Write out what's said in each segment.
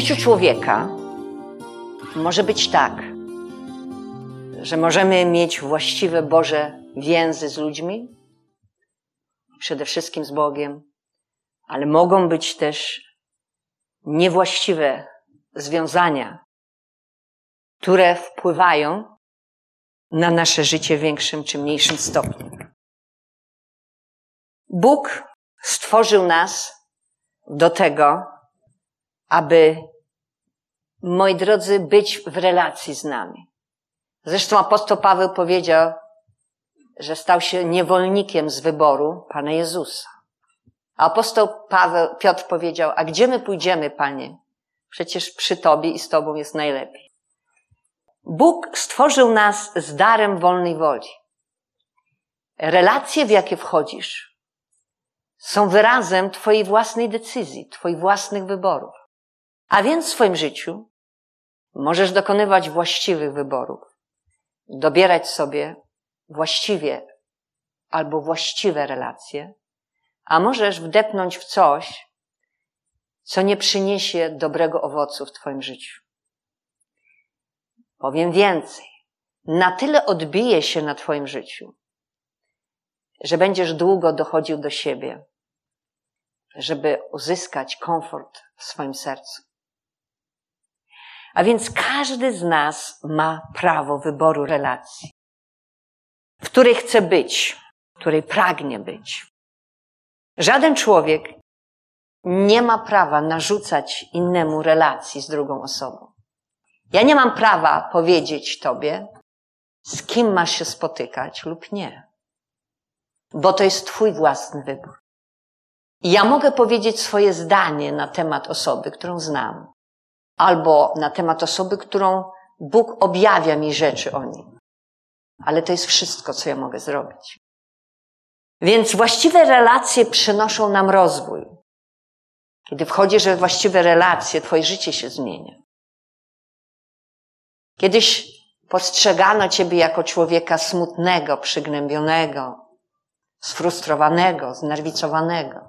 życiu człowieka może być tak, że możemy mieć właściwe Boże więzy z ludźmi, przede wszystkim z Bogiem, ale mogą być też niewłaściwe związania, które wpływają na nasze życie w większym czy mniejszym stopniu. Bóg stworzył nas do tego, aby, moi drodzy, być w relacji z nami. Zresztą apostoł Paweł powiedział, że stał się niewolnikiem z wyboru Pana Jezusa. A apostoł Paweł, Piotr powiedział, a gdzie my pójdziemy, Panie? Przecież przy Tobie i z Tobą jest najlepiej. Bóg stworzył nas z darem wolnej woli. Relacje, w jakie wchodzisz, są wyrazem Twojej własnej decyzji, Twoich własnych wyborów. A więc w swoim życiu możesz dokonywać właściwych wyborów, dobierać sobie właściwie albo właściwe relacje, a możesz wdepnąć w coś, co nie przyniesie dobrego owocu w Twoim życiu. Powiem więcej. Na tyle odbije się na Twoim życiu, że będziesz długo dochodził do siebie, żeby uzyskać komfort w swoim sercu. A więc każdy z nas ma prawo wyboru relacji, w której chce być, w której pragnie być. Żaden człowiek nie ma prawa narzucać innemu relacji z drugą osobą. Ja nie mam prawa powiedzieć tobie, z kim masz się spotykać lub nie. Bo to jest twój własny wybór. Ja mogę powiedzieć swoje zdanie na temat osoby, którą znam albo na temat osoby, którą Bóg objawia mi rzeczy o niej. Ale to jest wszystko, co ja mogę zrobić. Więc właściwe relacje przynoszą nam rozwój. Kiedy wchodzisz we właściwe relacje, twoje życie się zmienia. Kiedyś postrzegano ciebie jako człowieka smutnego, przygnębionego, sfrustrowanego, znerwicowanego,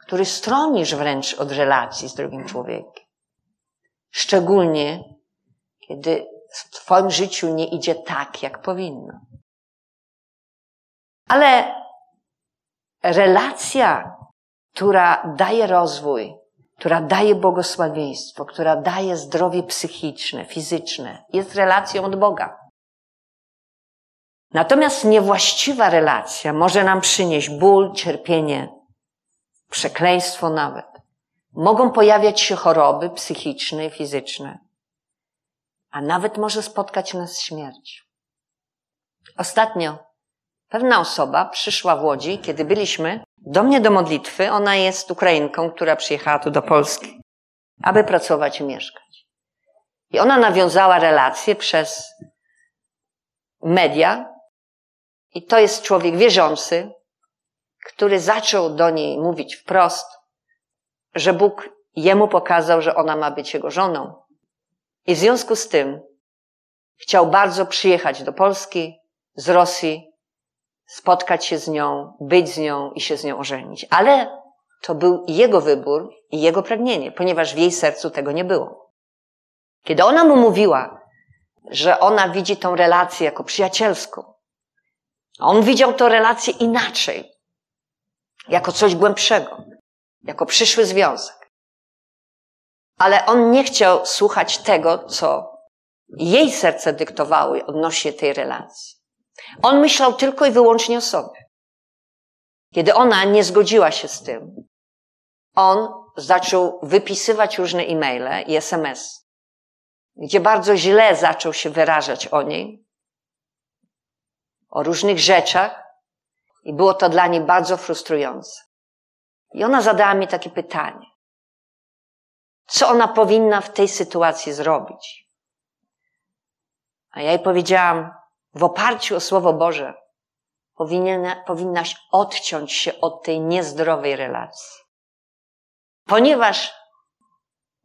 który stronisz wręcz od relacji z drugim człowiekiem. Szczególnie, kiedy w Twoim życiu nie idzie tak, jak powinno. Ale relacja, która daje rozwój, która daje błogosławieństwo, która daje zdrowie psychiczne, fizyczne, jest relacją od Boga. Natomiast niewłaściwa relacja może nam przynieść ból, cierpienie, przekleństwo nawet. Mogą pojawiać się choroby psychiczne i fizyczne, a nawet może spotkać nas śmierć. Ostatnio pewna osoba przyszła w Łodzi, kiedy byliśmy, do mnie do modlitwy. Ona jest Ukrainką, która przyjechała tu do Polski, aby pracować i mieszkać. I ona nawiązała relacje przez media. I to jest człowiek wierzący, który zaczął do niej mówić wprost, że Bóg jemu pokazał, że ona ma być jego żoną. I w związku z tym chciał bardzo przyjechać do Polski z Rosji, spotkać się z nią, być z nią i się z nią ożenić. Ale to był jego wybór i jego pragnienie, ponieważ w jej sercu tego nie było. Kiedy ona mu mówiła, że ona widzi tą relację jako przyjacielską, on widział tę relację inaczej, jako coś głębszego jako przyszły związek. Ale on nie chciał słuchać tego, co jej serce dyktowało odnośnie tej relacji. On myślał tylko i wyłącznie o sobie. Kiedy ona nie zgodziła się z tym, on zaczął wypisywać różne e-maile i SMS, gdzie bardzo źle zaczął się wyrażać o niej, o różnych rzeczach, i było to dla niej bardzo frustrujące. I ona zadała mi takie pytanie. Co ona powinna w tej sytuacji zrobić? A ja jej powiedziałam, w oparciu o Słowo Boże, powinna, powinnaś odciąć się od tej niezdrowej relacji. Ponieważ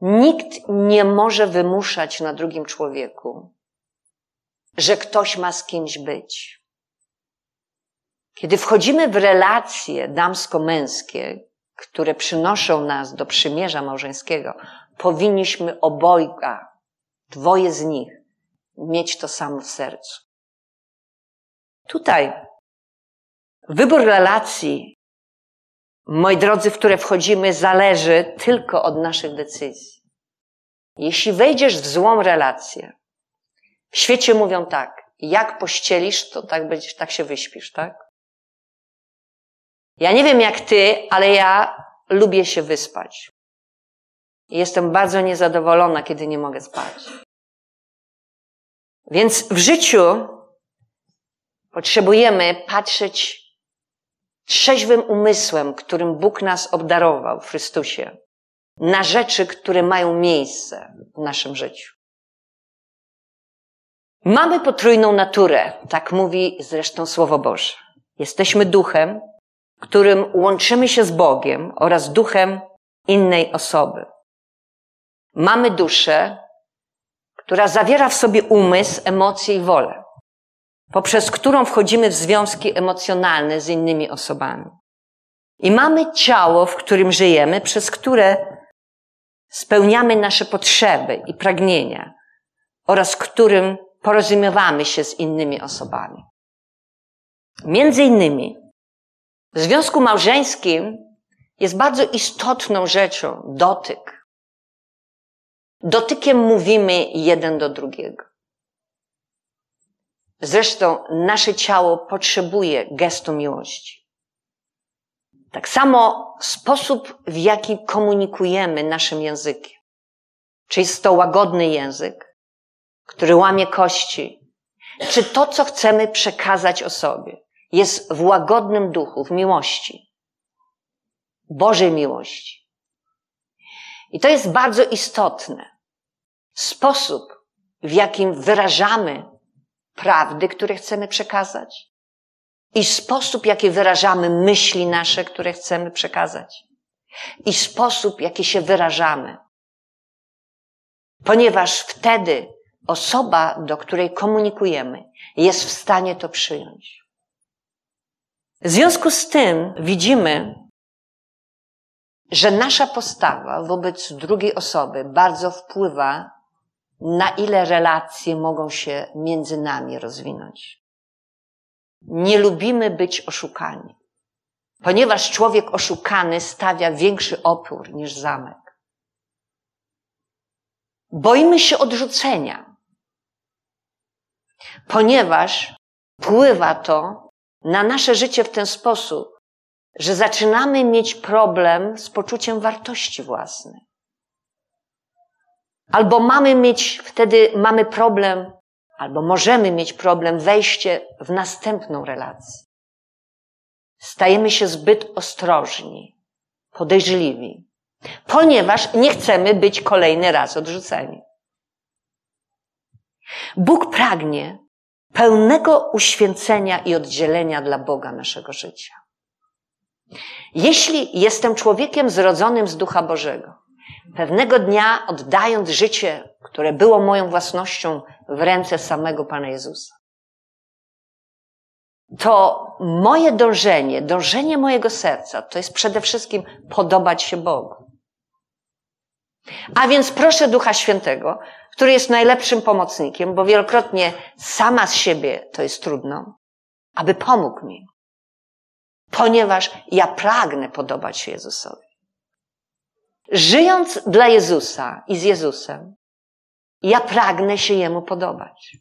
nikt nie może wymuszać na drugim człowieku, że ktoś ma z kimś być. Kiedy wchodzimy w relacje damsko-męskie, które przynoszą nas do przymierza małżeńskiego, powinniśmy obojga, dwoje z nich, mieć to samo w sercu. Tutaj wybór relacji, moi drodzy, w które wchodzimy, zależy tylko od naszych decyzji. Jeśli wejdziesz w złą relację, w świecie mówią tak, jak pościelisz, to tak będziesz, tak się wyśpisz, tak? Ja nie wiem jak ty, ale ja lubię się wyspać. Jestem bardzo niezadowolona, kiedy nie mogę spać. Więc w życiu potrzebujemy patrzeć trzeźwym umysłem, którym Bóg nas obdarował w Chrystusie, na rzeczy, które mają miejsce w naszym życiu. Mamy potrójną naturę, tak mówi zresztą Słowo Boże. Jesteśmy duchem, którym łączymy się z Bogiem oraz duchem innej osoby. Mamy duszę, która zawiera w sobie umysł, emocje i wolę, poprzez którą wchodzimy w związki emocjonalne z innymi osobami. I mamy ciało, w którym żyjemy, przez które spełniamy nasze potrzeby i pragnienia oraz którym porozumiewamy się z innymi osobami. Między innymi w związku małżeńskim jest bardzo istotną rzeczą dotyk. Dotykiem mówimy jeden do drugiego. Zresztą nasze ciało potrzebuje gestu miłości. Tak samo sposób, w jaki komunikujemy naszym językiem. Czy jest to łagodny język, który łamie kości? Czy to, co chcemy przekazać osobie, jest w łagodnym duchu, w miłości. Bożej miłości. I to jest bardzo istotne. Sposób, w jakim wyrażamy prawdy, które chcemy przekazać, i sposób, jaki wyrażamy myśli nasze, które chcemy przekazać, i sposób, jaki się wyrażamy. Ponieważ wtedy osoba, do której komunikujemy, jest w stanie to przyjąć. W związku z tym widzimy, że nasza postawa wobec drugiej osoby bardzo wpływa na ile relacje mogą się między nami rozwinąć. Nie lubimy być oszukani, ponieważ człowiek oszukany stawia większy opór niż zamek. Boimy się odrzucenia, ponieważ wpływa to na nasze życie w ten sposób, że zaczynamy mieć problem z poczuciem wartości własnej. Albo mamy mieć, wtedy mamy problem, albo możemy mieć problem wejście w następną relację. Stajemy się zbyt ostrożni, podejrzliwi, ponieważ nie chcemy być kolejny raz odrzuceni. Bóg pragnie, pełnego uświęcenia i oddzielenia dla Boga naszego życia. Jeśli jestem człowiekiem zrodzonym z Ducha Bożego, pewnego dnia oddając życie, które było moją własnością w ręce samego Pana Jezusa, to moje dążenie, dążenie mojego serca, to jest przede wszystkim podobać się Bogu. A więc proszę Ducha Świętego, który jest najlepszym pomocnikiem, bo wielokrotnie sama z siebie to jest trudno, aby pomógł mi. Ponieważ ja pragnę podobać się Jezusowi. Żyjąc dla Jezusa i z Jezusem, ja pragnę się Jemu podobać.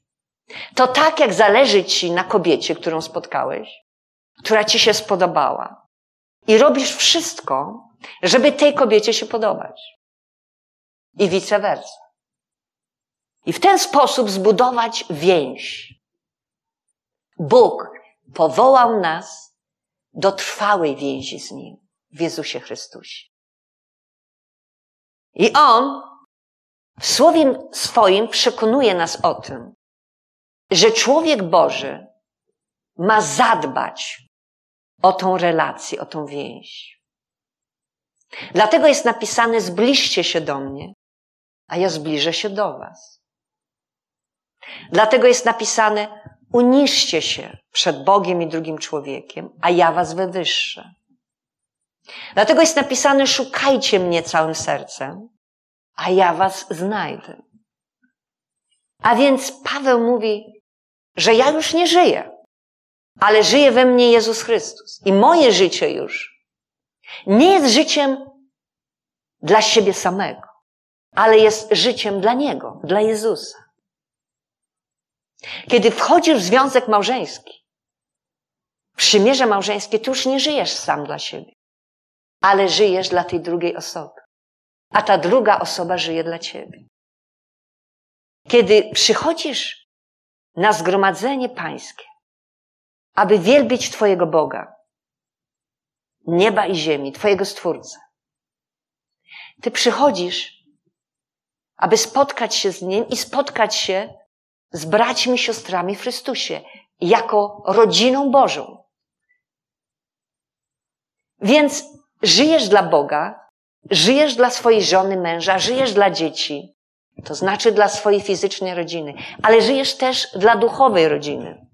To tak, jak zależy Ci na kobiecie, którą spotkałeś, która Ci się spodobała. I robisz wszystko, żeby tej kobiecie się podobać. I vice versa. I w ten sposób zbudować więź. Bóg powołał nas do trwałej więzi z Nim w Jezusie Chrystusie. I On w Słowie swoim przekonuje nas o tym, że człowiek Boży ma zadbać o tą relację, o tą więź. Dlatego jest napisane: zbliżcie się do mnie, a ja zbliżę się do Was. Dlatego jest napisane, uniszcie się przed Bogiem i drugim człowiekiem, a ja was wywyższę. Dlatego jest napisane, szukajcie mnie całym sercem, a ja was znajdę. A więc Paweł mówi, że ja już nie żyję, ale żyje we mnie Jezus Chrystus. I moje życie już nie jest życiem dla siebie samego, ale jest życiem dla Niego, dla Jezusa. Kiedy wchodzisz w związek małżeński, przymierze małżeńskie, ty już nie żyjesz sam dla siebie, ale żyjesz dla tej drugiej osoby. A ta druga osoba żyje dla ciebie. Kiedy przychodzisz na zgromadzenie pańskie, aby wielbić Twojego Boga, nieba i ziemi, Twojego Stwórcę, Ty przychodzisz, aby spotkać się z Nim i spotkać się z braćmi siostrami w Chrystusie, jako rodziną Bożą. Więc żyjesz dla Boga, żyjesz dla swojej żony, męża, żyjesz dla dzieci, to znaczy dla swojej fizycznej rodziny, ale żyjesz też dla duchowej rodziny,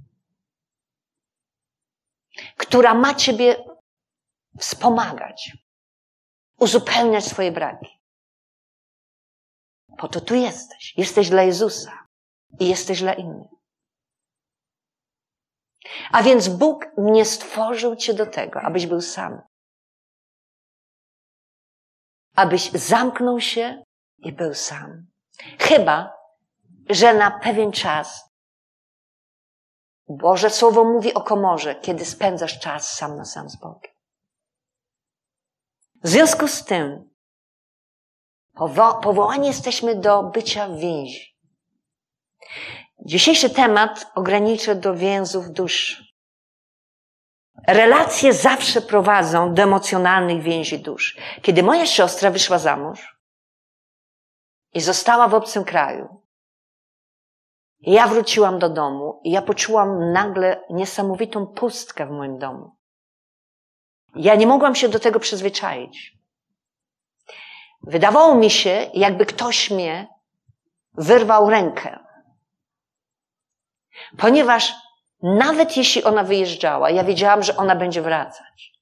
która ma Ciebie wspomagać, uzupełniać swoje braki. Po to tu jesteś. Jesteś dla Jezusa i jesteś dla innych. A więc Bóg nie stworzył Cię do tego, abyś był sam. Abyś zamknął się i był sam. Chyba, że na pewien czas Boże Słowo mówi o komorze, kiedy spędzasz czas sam na sam z Bogiem. W związku z tym, powo- powołani jesteśmy do bycia więzi. Dzisiejszy temat ograniczę do więzów duszy. Relacje zawsze prowadzą do emocjonalnych więzi dusz. Kiedy moja siostra wyszła za mąż i została w obcym kraju, ja wróciłam do domu i ja poczułam nagle niesamowitą pustkę w moim domu. Ja nie mogłam się do tego przyzwyczaić. Wydawało mi się, jakby ktoś mnie wyrwał rękę. Ponieważ nawet jeśli ona wyjeżdżała, ja wiedziałam, że ona będzie wracać.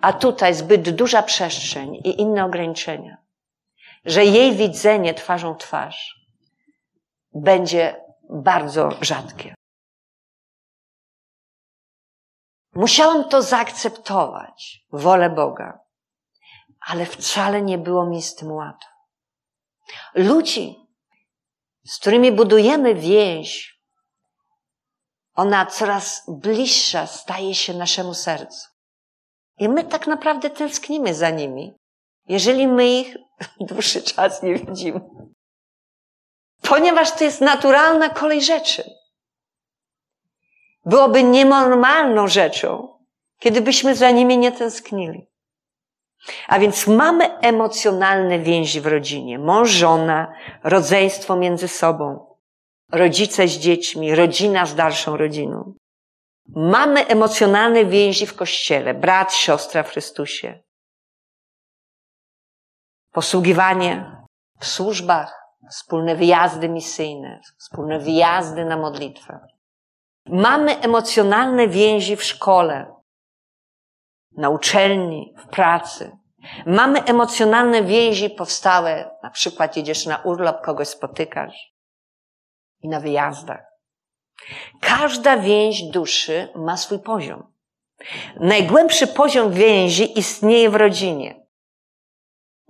A tutaj zbyt duża przestrzeń i inne ograniczenia, że jej widzenie twarzą twarz będzie bardzo rzadkie. Musiałam to zaakceptować, wolę Boga, ale wcale nie było mi z tym łatwo. Ludzi, z którymi budujemy więź, ona coraz bliższa staje się naszemu sercu. I my tak naprawdę tęsknimy za nimi, jeżeli my ich dłuższy czas nie widzimy. Ponieważ to jest naturalna kolej rzeczy. Byłoby nienormalną rzeczą, kiedybyśmy za nimi nie tęsknili. A więc mamy emocjonalne więzi w rodzinie. Mąż, żona, rodzeństwo między sobą, rodzice z dziećmi, rodzina z dalszą rodziną. Mamy emocjonalne więzi w kościele, brat, siostra w Chrystusie. Posługiwanie w służbach, wspólne wyjazdy misyjne, wspólne wyjazdy na modlitwę. Mamy emocjonalne więzi w szkole, na uczelni, w pracy. Mamy emocjonalne więzi powstałe, na przykład jedziesz na urlop, kogoś spotykasz i na wyjazdach. Każda więź duszy ma swój poziom. Najgłębszy poziom więzi istnieje w rodzinie.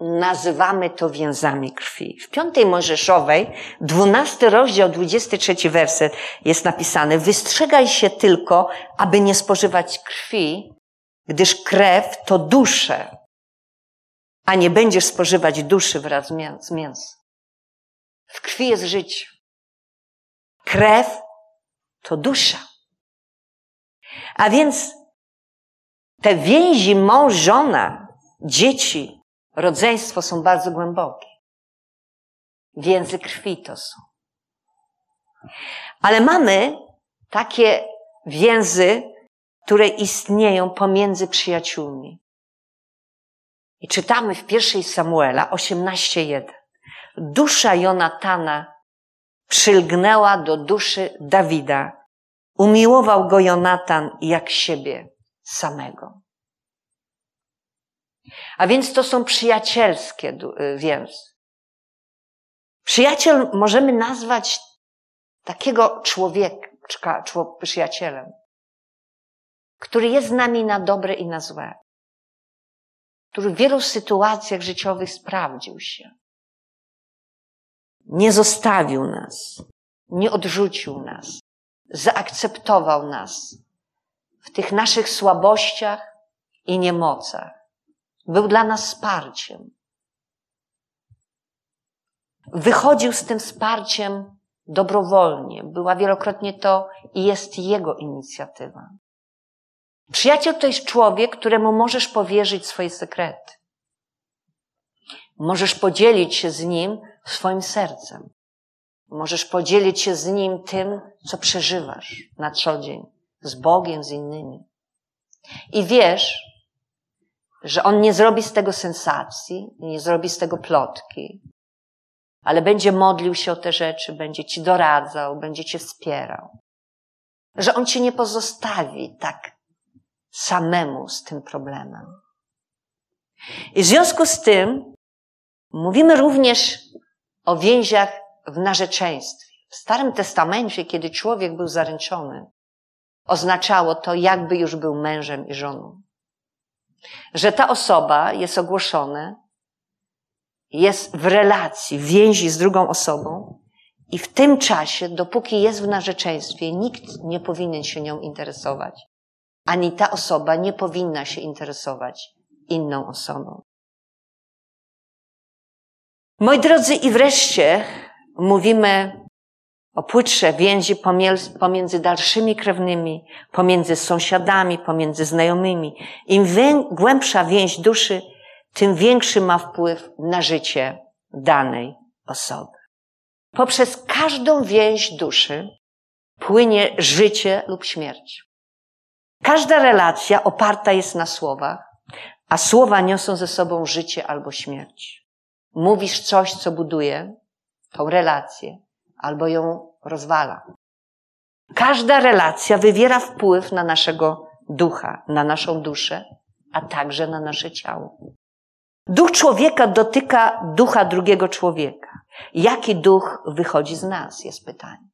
Nazywamy to więzami krwi. W piątej Mojżeszowej, dwunasty rozdział, dwudziesty trzeci werset jest napisany, wystrzegaj się tylko, aby nie spożywać krwi, gdyż krew to dusze, a nie będziesz spożywać duszy wraz z mięsem. W krwi jest życie. Krew to dusza. A więc te więzi mąż, żona, dzieci, rodzeństwo są bardzo głębokie. Więzy krwi to są. Ale mamy takie więzy, które istnieją pomiędzy przyjaciółmi. I czytamy w pierwszej Samuela 18.1. Dusza Jonatana przylgnęła do duszy Dawida. Umiłował go Jonatan jak siebie samego. A więc to są przyjacielskie y, więzy. Przyjaciel możemy nazwać takiego człowieka, przyjacielem, który jest z nami na dobre i na złe, który w wielu sytuacjach życiowych sprawdził się. Nie zostawił nas, nie odrzucił nas, zaakceptował nas w tych naszych słabościach i niemocach. Był dla nas wsparciem. Wychodził z tym wsparciem dobrowolnie. Była wielokrotnie to i jest jego inicjatywa. Przyjaciel to jest człowiek, któremu możesz powierzyć swoje sekrety. Możesz podzielić się z nim swoim sercem. Możesz podzielić się z nim tym, co przeżywasz na co dzień, z Bogiem, z innymi. I wiesz, że on nie zrobi z tego sensacji, nie zrobi z tego plotki, ale będzie modlił się o te rzeczy, będzie ci doradzał, będzie cię wspierał. Że on cię nie pozostawi tak samemu z tym problemem. I w związku z tym mówimy również o więziach w narzeczeństwie. W Starym Testamencie, kiedy człowiek był zaręczony, oznaczało to, jakby już był mężem i żoną. Że ta osoba jest ogłoszona, jest w relacji, w więzi z drugą osobą i w tym czasie, dopóki jest w narzeczeństwie, nikt nie powinien się nią interesować. Ani ta osoba nie powinna się interesować inną osobą. Moi drodzy, i wreszcie mówimy o płytsze więzi pomiędzy dalszymi krewnymi, pomiędzy sąsiadami, pomiędzy znajomymi. Im głębsza więź duszy, tym większy ma wpływ na życie danej osoby. Poprzez każdą więź duszy płynie życie lub śmierć. Każda relacja oparta jest na słowach, a słowa niosą ze sobą życie albo śmierć. Mówisz coś, co buduje tą relację, albo ją rozwala. Każda relacja wywiera wpływ na naszego ducha, na naszą duszę, a także na nasze ciało. Duch człowieka dotyka ducha drugiego człowieka. Jaki duch wychodzi z nas, jest pytanie.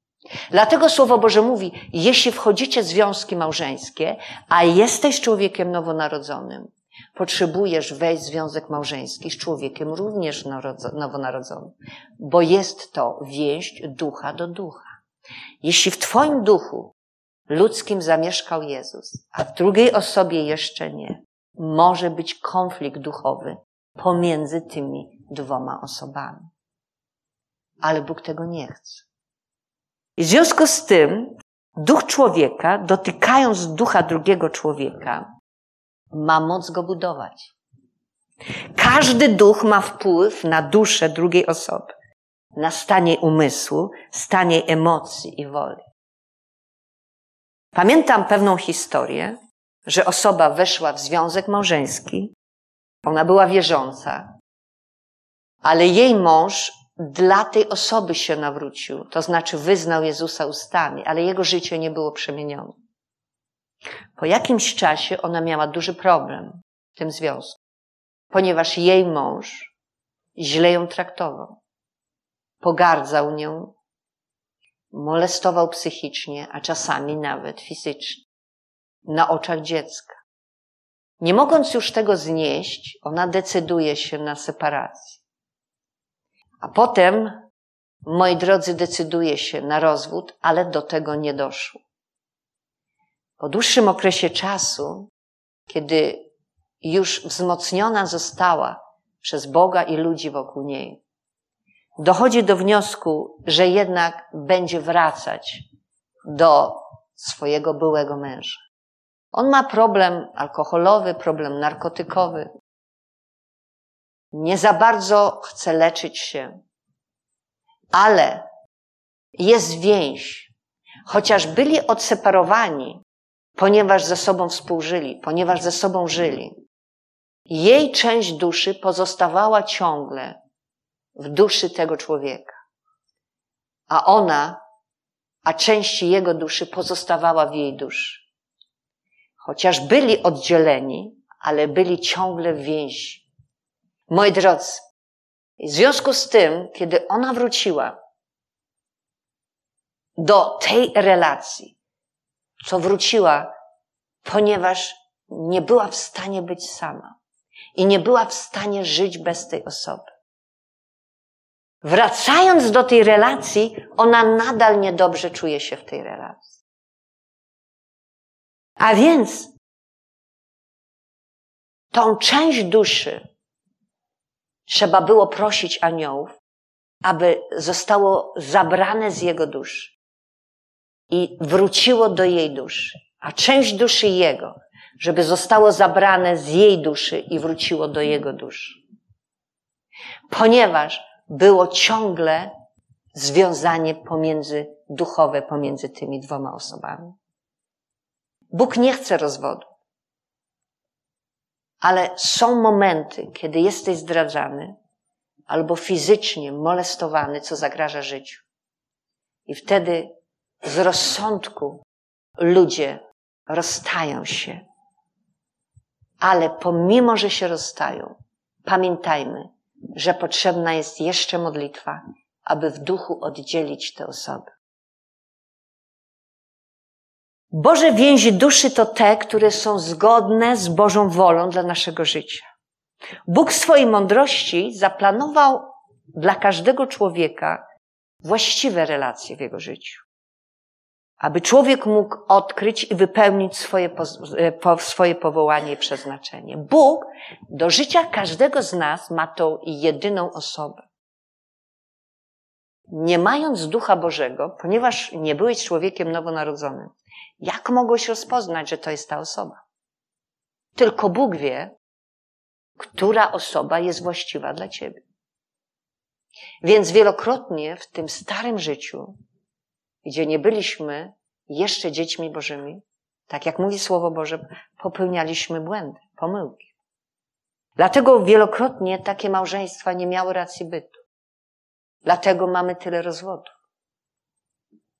Dlatego Słowo Boże mówi, jeśli wchodzicie w związki małżeńskie, a jesteś człowiekiem nowonarodzonym, potrzebujesz wejść w związek małżeński z człowiekiem również nowonarodzonym, bo jest to więź ducha do ducha. Jeśli w Twoim duchu ludzkim zamieszkał Jezus, a w drugiej osobie jeszcze nie, może być konflikt duchowy pomiędzy tymi dwoma osobami. Ale Bóg tego nie chce. I w związku z tym, duch człowieka, dotykając ducha drugiego człowieka, ma moc go budować. Każdy duch ma wpływ na duszę drugiej osoby, na stanie umysłu, stanie emocji i woli. Pamiętam pewną historię, że osoba weszła w związek małżeński, ona była wierząca, ale jej mąż dla tej osoby się nawrócił, to znaczy wyznał Jezusa ustami, ale jego życie nie było przemienione. Po jakimś czasie ona miała duży problem w tym związku, ponieważ jej mąż źle ją traktował, pogardzał nią, molestował psychicznie, a czasami nawet fizycznie, na oczach dziecka. Nie mogąc już tego znieść, ona decyduje się na separację. A potem, moi drodzy, decyduje się na rozwód, ale do tego nie doszło. Po dłuższym okresie czasu, kiedy już wzmocniona została przez Boga i ludzi wokół niej, dochodzi do wniosku, że jednak będzie wracać do swojego byłego męża. On ma problem alkoholowy, problem narkotykowy. Nie za bardzo chce leczyć się, ale jest więź. Chociaż byli odseparowani, ponieważ ze sobą współżyli, ponieważ ze sobą żyli. Jej część duszy pozostawała ciągle w duszy tego człowieka. A ona, a część jego duszy pozostawała w jej duszy. Chociaż byli oddzieleni, ale byli ciągle w więzi. Moi drodzy, w związku z tym, kiedy ona wróciła do tej relacji, co wróciła, ponieważ nie była w stanie być sama i nie była w stanie żyć bez tej osoby. Wracając do tej relacji, ona nadal niedobrze czuje się w tej relacji. A więc tą część duszy trzeba było prosić aniołów, aby zostało zabrane z jego duszy i wróciło do jej duszy, a część duszy jego, żeby zostało zabrane z jej duszy i wróciło do jego duszy. Ponieważ było ciągle związanie pomiędzy, duchowe pomiędzy tymi dwoma osobami. Bóg nie chce rozwodu. Ale są momenty, kiedy jesteś zdradzany albo fizycznie molestowany, co zagraża życiu. I wtedy z rozsądku ludzie rozstają się. Ale pomimo, że się rozstają, pamiętajmy, że potrzebna jest jeszcze modlitwa, aby w duchu oddzielić te osoby. Boże więzi duszy to te, które są zgodne z Bożą wolą dla naszego życia. Bóg w swojej mądrości zaplanował dla każdego człowieka właściwe relacje w jego życiu. Aby człowiek mógł odkryć i wypełnić swoje, e, swoje powołanie i przeznaczenie. Bóg do życia każdego z nas ma tą jedyną osobę. Nie mając Ducha Bożego, ponieważ nie byłeś człowiekiem nowonarodzonym, jak mogłeś rozpoznać, że to jest ta osoba? Tylko Bóg wie, która osoba jest właściwa dla ciebie. Więc wielokrotnie w tym starym życiu, gdzie nie byliśmy jeszcze dziećmi Bożymi, tak jak mówi Słowo Boże, popełnialiśmy błędy, pomyłki. Dlatego wielokrotnie takie małżeństwa nie miały racji bytu. Dlatego mamy tyle rozwodów.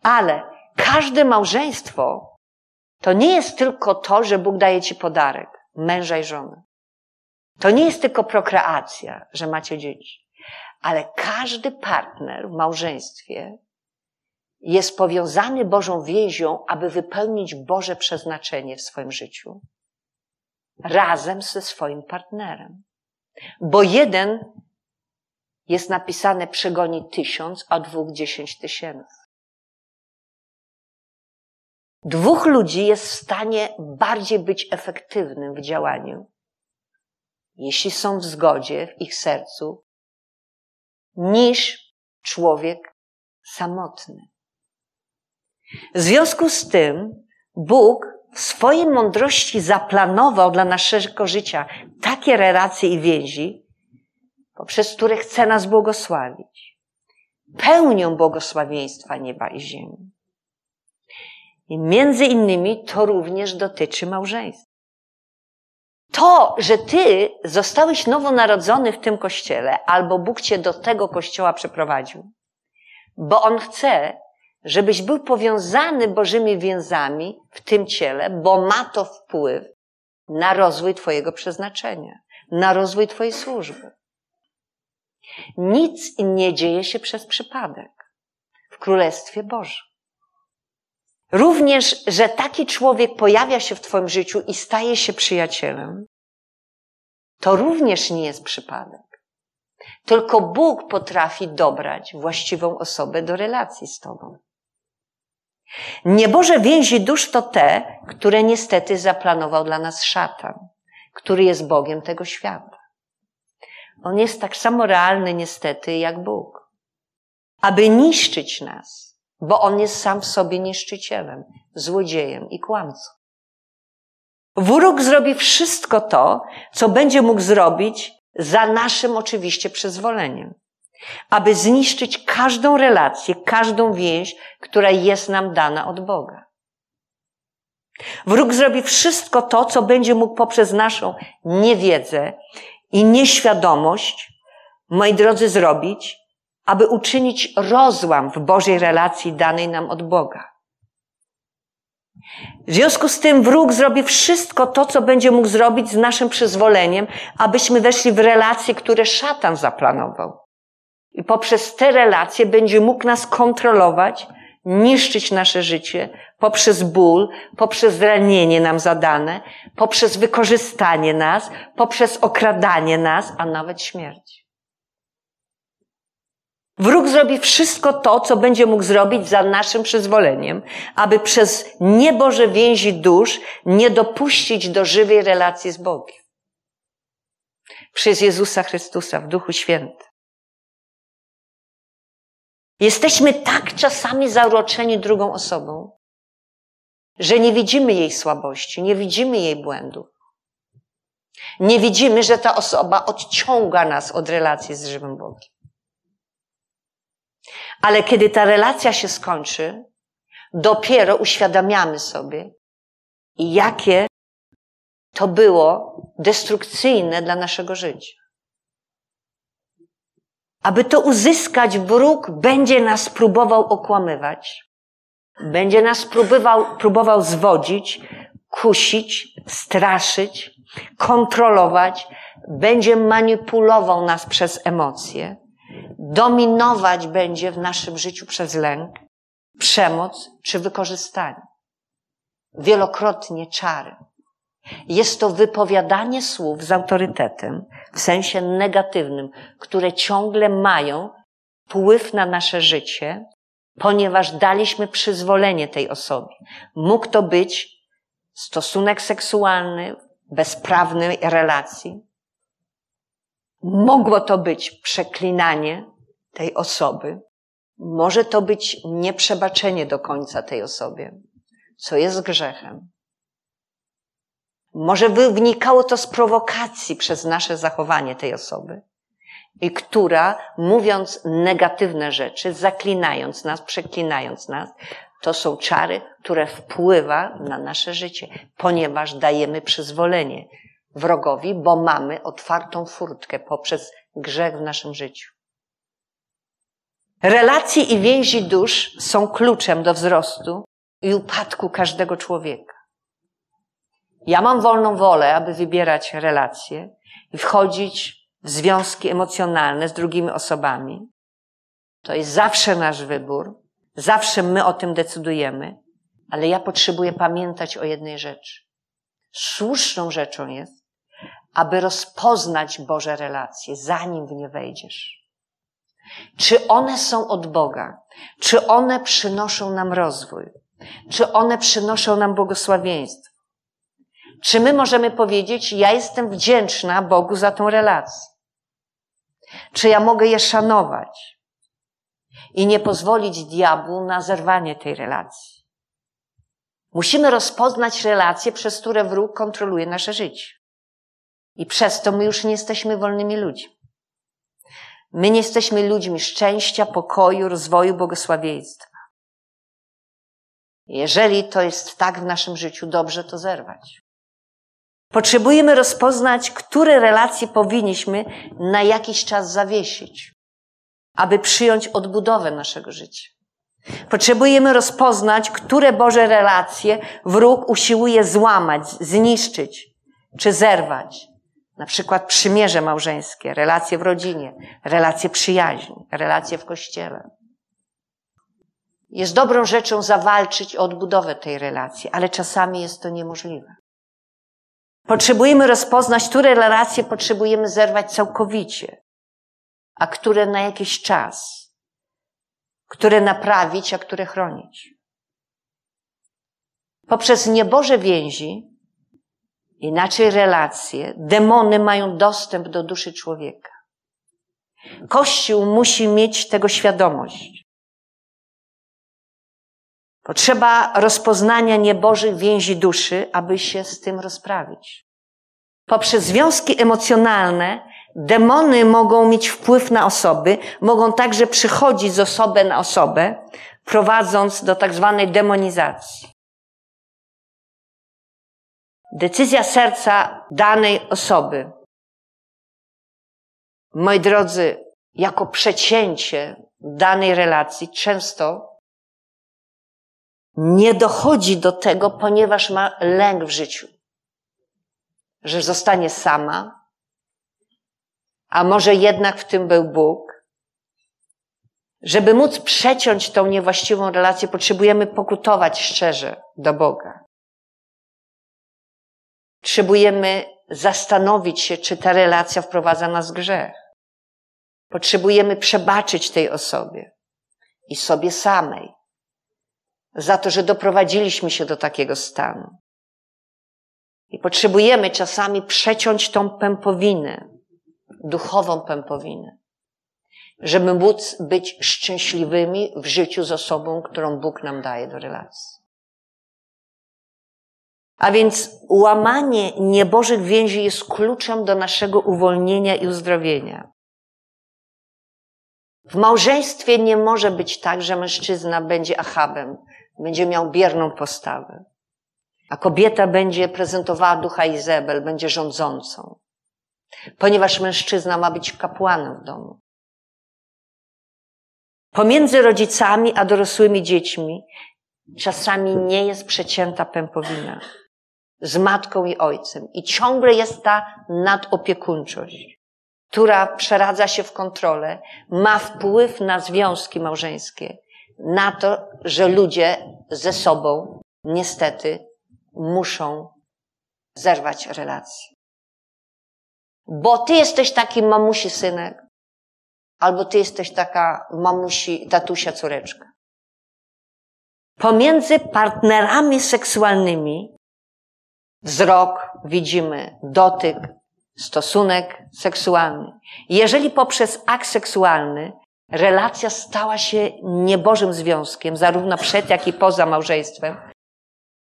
Ale każde małżeństwo to nie jest tylko to, że Bóg daje ci podarek, męża i żony. To nie jest tylko prokreacja, że macie dzieci. Ale każdy partner w małżeństwie jest powiązany Bożą więzią, aby wypełnić Boże przeznaczenie w swoim życiu. Razem ze swoim partnerem. Bo jeden jest napisane przegoni tysiąc, a dwóch dziesięć tysięcy. Dwóch ludzi jest w stanie bardziej być efektywnym w działaniu, jeśli są w zgodzie w ich sercu, niż człowiek samotny. W związku z tym Bóg w swojej mądrości zaplanował dla naszego życia takie relacje i więzi, poprzez które chce nas błogosławić. Pełnią błogosławieństwa nieba i ziemi. I między innymi to również dotyczy małżeństwa. To, że ty zostałeś nowonarodzony w tym kościele, albo Bóg cię do tego kościoła przeprowadził, bo On chce, żebyś był powiązany Bożymi więzami w tym ciele, bo ma to wpływ na rozwój Twojego przeznaczenia, na rozwój Twojej służby. Nic nie dzieje się przez przypadek w Królestwie Bożym. Również, że taki człowiek pojawia się w Twoim życiu i staje się przyjacielem, to również nie jest przypadek. Tylko Bóg potrafi dobrać właściwą osobę do relacji z Tobą. Nieboże więzi dusz to te, które niestety zaplanował dla nas szatan, który jest Bogiem tego świata. On jest tak samo realny niestety jak Bóg. Aby niszczyć nas, bo on jest sam w sobie niszczycielem, złodziejem i kłamcą. Wróg zrobi wszystko to, co będzie mógł zrobić za naszym oczywiście przyzwoleniem aby zniszczyć każdą relację, każdą więź, która jest nam dana od Boga. Wróg zrobi wszystko to, co będzie mógł poprzez naszą niewiedzę i nieświadomość, moi drodzy, zrobić, aby uczynić rozłam w Bożej relacji danej nam od Boga. W związku z tym wróg zrobi wszystko to, co będzie mógł zrobić z naszym przyzwoleniem, abyśmy weszli w relacje, które szatan zaplanował. i poprzez te relacje będzie mógł nas kontrolować, niszczyć nasze życie poprzez ból, poprzez ranienie nam zadane, poprzez wykorzystanie nas, poprzez okradanie nas, a nawet śmierć. Wróg zrobi wszystko to, co będzie mógł zrobić za naszym przyzwoleniem, aby przez nieboże więzi dusz nie dopuścić do żywej relacji z Bogiem. Przez Jezusa Chrystusa w Duchu Świętym. Jesteśmy tak czasami zauroczeni drugą osobą, że nie widzimy jej słabości, nie widzimy jej błędów. Nie widzimy, że ta osoba odciąga nas od relacji z żywym Bogiem. Ale kiedy ta relacja się skończy, dopiero uświadamiamy sobie, jakie to było destrukcyjne dla naszego życia. Aby to uzyskać, wróg będzie nas próbował okłamywać, będzie nas próbował, próbował zwodzić, kusić, straszyć, kontrolować, będzie manipulował nas przez emocje, dominować będzie w naszym życiu przez lęk, przemoc czy wykorzystanie. Wielokrotnie czary. Jest to wypowiadanie słów z autorytetem, w sensie negatywnym, które ciągle mają wpływ na nasze życie, ponieważ daliśmy przyzwolenie tej osobie. Mógł to być stosunek seksualny, bezprawnej relacji. Mogło to być przeklinanie tej osoby. Może to być nieprzebaczenie do końca tej osobie, co jest grzechem. Może wynikało to z prowokacji przez nasze zachowanie tej osoby, i która, mówiąc negatywne rzeczy, zaklinając nas, przeklinając nas, to są czary, które wpływa na nasze życie, ponieważ dajemy przyzwolenie wrogowi, bo mamy otwartą furtkę poprzez grzech w naszym życiu. Relacje i więzi dusz są kluczem do wzrostu i upadku każdego człowieka. Ja mam wolną wolę, aby wybierać relacje i wchodzić w związki emocjonalne z drugimi osobami. To jest zawsze nasz wybór, zawsze my o tym decydujemy, ale ja potrzebuję pamiętać o jednej rzeczy. Słuszną rzeczą jest, aby rozpoznać Boże relacje, zanim w nie wejdziesz. Czy one są od Boga? Czy one przynoszą nam rozwój? Czy one przynoszą nam błogosławieństwo? Czy my możemy powiedzieć, ja jestem wdzięczna Bogu za tą relację? Czy ja mogę je szanować i nie pozwolić diabłu na zerwanie tej relacji? Musimy rozpoznać relacje, przez które wróg kontroluje nasze życie. I przez to my już nie jesteśmy wolnymi ludźmi. My nie jesteśmy ludźmi szczęścia, pokoju, rozwoju, błogosławieństwa. Jeżeli to jest tak w naszym życiu, dobrze to zerwać. Potrzebujemy rozpoznać, które relacje powinniśmy na jakiś czas zawiesić, aby przyjąć odbudowę naszego życia. Potrzebujemy rozpoznać, które Boże relacje wróg usiłuje złamać, zniszczyć czy zerwać. Na przykład przymierze małżeńskie, relacje w rodzinie, relacje przyjaźni, relacje w kościele. Jest dobrą rzeczą zawalczyć o odbudowę tej relacji, ale czasami jest to niemożliwe. Potrzebujemy rozpoznać, które relacje potrzebujemy zerwać całkowicie, a które na jakiś czas, które naprawić, a które chronić. Poprzez nieboże więzi, inaczej relacje, demony mają dostęp do duszy człowieka. Kościół musi mieć tego świadomość. Potrzeba rozpoznania niebożych więzi duszy, aby się z tym rozprawić. Poprzez związki emocjonalne demony mogą mieć wpływ na osoby, mogą także przychodzić z osoby na osobę, prowadząc do tak zwanej demonizacji. Decyzja serca danej osoby, moi drodzy, jako przecięcie danej relacji często nie dochodzi do tego, ponieważ ma lęk w życiu, że zostanie sama, a może jednak w tym był Bóg, Żeby móc przeciąć tą niewłaściwą relację, potrzebujemy pokutować szczerze do Boga. Potrzebujemy zastanowić się, czy ta relacja wprowadza nas w grzech. Potrzebujemy przebaczyć tej osobie i sobie samej za to, że doprowadziliśmy się do takiego stanu. I potrzebujemy czasami przeciąć tą pępowinę, duchową pępowinę, żeby móc być szczęśliwymi w życiu z osobą, którą Bóg nam daje do relacji. A więc łamanie niebożych więzi jest kluczem do naszego uwolnienia i uzdrowienia. W małżeństwie nie może być tak, że mężczyzna będzie achabem, będzie miał bierną postawę, a kobieta będzie prezentowała ducha Izabel, będzie rządzącą, ponieważ mężczyzna ma być kapłanem w domu. Pomiędzy rodzicami a dorosłymi dziećmi czasami nie jest przecięta pępowina z matką i ojcem i ciągle jest ta nadopiekuńczość, która przeradza się w kontrolę, ma wpływ na związki małżeńskie, na to, że ludzie ze sobą niestety muszą zerwać relacje. Bo ty jesteś taki mamusi synek, albo ty jesteś taka mamusi, tatusia córeczka. Pomiędzy partnerami seksualnymi wzrok widzimy, dotyk, stosunek seksualny. Jeżeli poprzez akt seksualny relacja stała się niebożym związkiem, zarówno przed, jak i poza małżeństwem,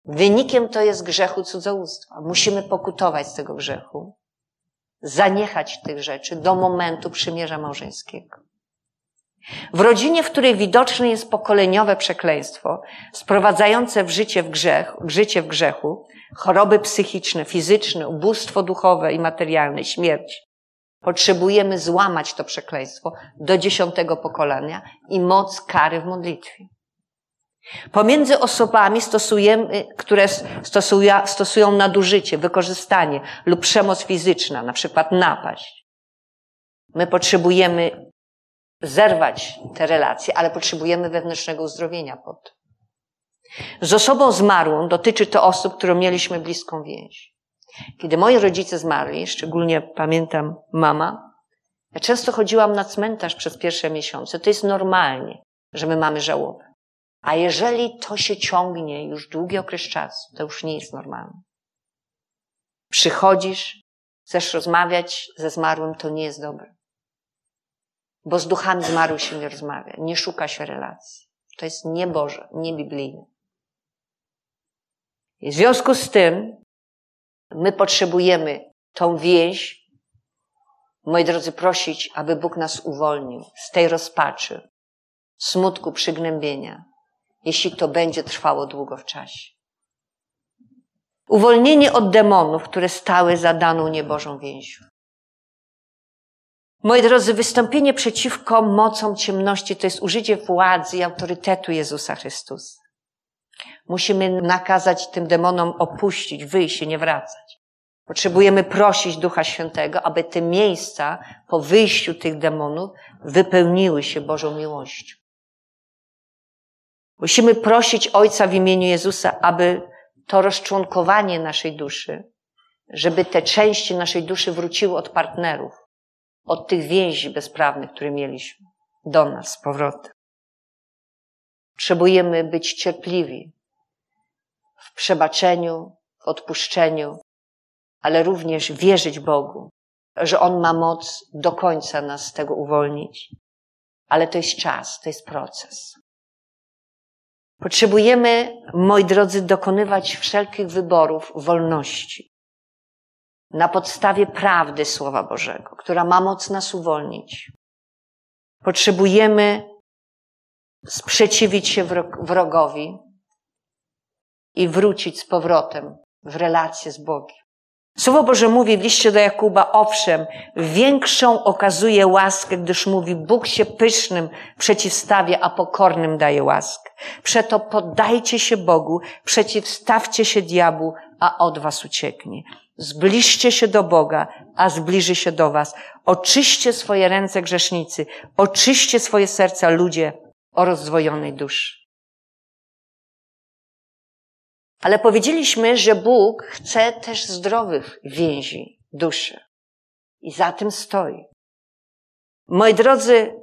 wynikiem to jest grzechu cudzołóstwa. Musimy pokutować z tego grzechu, zaniechać tych rzeczy do momentu przymierza małżeńskiego. W rodzinie, w której widoczne jest pokoleniowe przekleństwo, sprowadzające w życie w grzech, życie w grzechu, choroby psychiczne, fizyczne, ubóstwo duchowe i materialne, śmierć, Potrzebujemy złamać to przekleństwo do dziesiątego pokolenia i moc kary w modlitwie. Pomiędzy osobami stosujemy, które stosują nadużycie, wykorzystanie lub przemoc fizyczna, na przykład napaść. My potrzebujemy zerwać te relacje, ale potrzebujemy wewnętrznego uzdrowienia pod. Z osobą zmarłą dotyczy to osób, którą mieliśmy bliską więź. Kiedy moi rodzice zmarli, szczególnie pamiętam mama, ja często chodziłam na cmentarz przez pierwsze miesiące. To jest normalnie, że my mamy żałobę. A jeżeli to się ciągnie już długi okres czasu, to już nie jest normalne. Przychodzisz, chcesz rozmawiać ze zmarłym, to nie jest dobre. Bo z duchami zmarłych się nie rozmawia, nie szuka się relacji. To jest nieboże, niebiblijne. I w związku z tym My potrzebujemy tą więź, moi drodzy, prosić, aby Bóg nas uwolnił z tej rozpaczy, smutku, przygnębienia, jeśli to będzie trwało długo w czasie. Uwolnienie od demonów, które stały za daną niebożą więzią. Moi drodzy, wystąpienie przeciwko mocom ciemności to jest użycie władzy i autorytetu Jezusa Chrystusa. Musimy nakazać tym demonom opuścić, wyjść i nie wracać. Potrzebujemy prosić Ducha Świętego, aby te miejsca po wyjściu tych demonów wypełniły się Bożą miłością. Musimy prosić Ojca w imieniu Jezusa, aby to rozczłonkowanie naszej duszy, żeby te części naszej duszy wróciły od partnerów, od tych więzi bezprawnych, które mieliśmy, do nas z powrotem. Potrzebujemy być cierpliwi w przebaczeniu, w odpuszczeniu, ale również wierzyć Bogu, że On ma moc do końca nas z tego uwolnić. Ale to jest czas, to jest proces. Potrzebujemy, moi drodzy, dokonywać wszelkich wyborów wolności na podstawie prawdy Słowa Bożego, która ma moc nas uwolnić. Potrzebujemy sprzeciwić się wrogowi i wrócić z powrotem w relację z Bogiem. Słowo Boże mówi w liście do Jakuba, owszem, większą okazuje łaskę, gdyż mówi, Bóg się pysznym przeciwstawia, a pokornym daje łaskę. Przeto poddajcie się Bogu, przeciwstawcie się diabłu, a od was ucieknie. Zbliżcie się do Boga, a zbliży się do was. Oczyście swoje ręce grzesznicy. Oczyście swoje serca ludzie o rozdwojonej duszy. Ale powiedzieliśmy, że Bóg chce też zdrowych więzi duszy. I za tym stoi. Moi drodzy,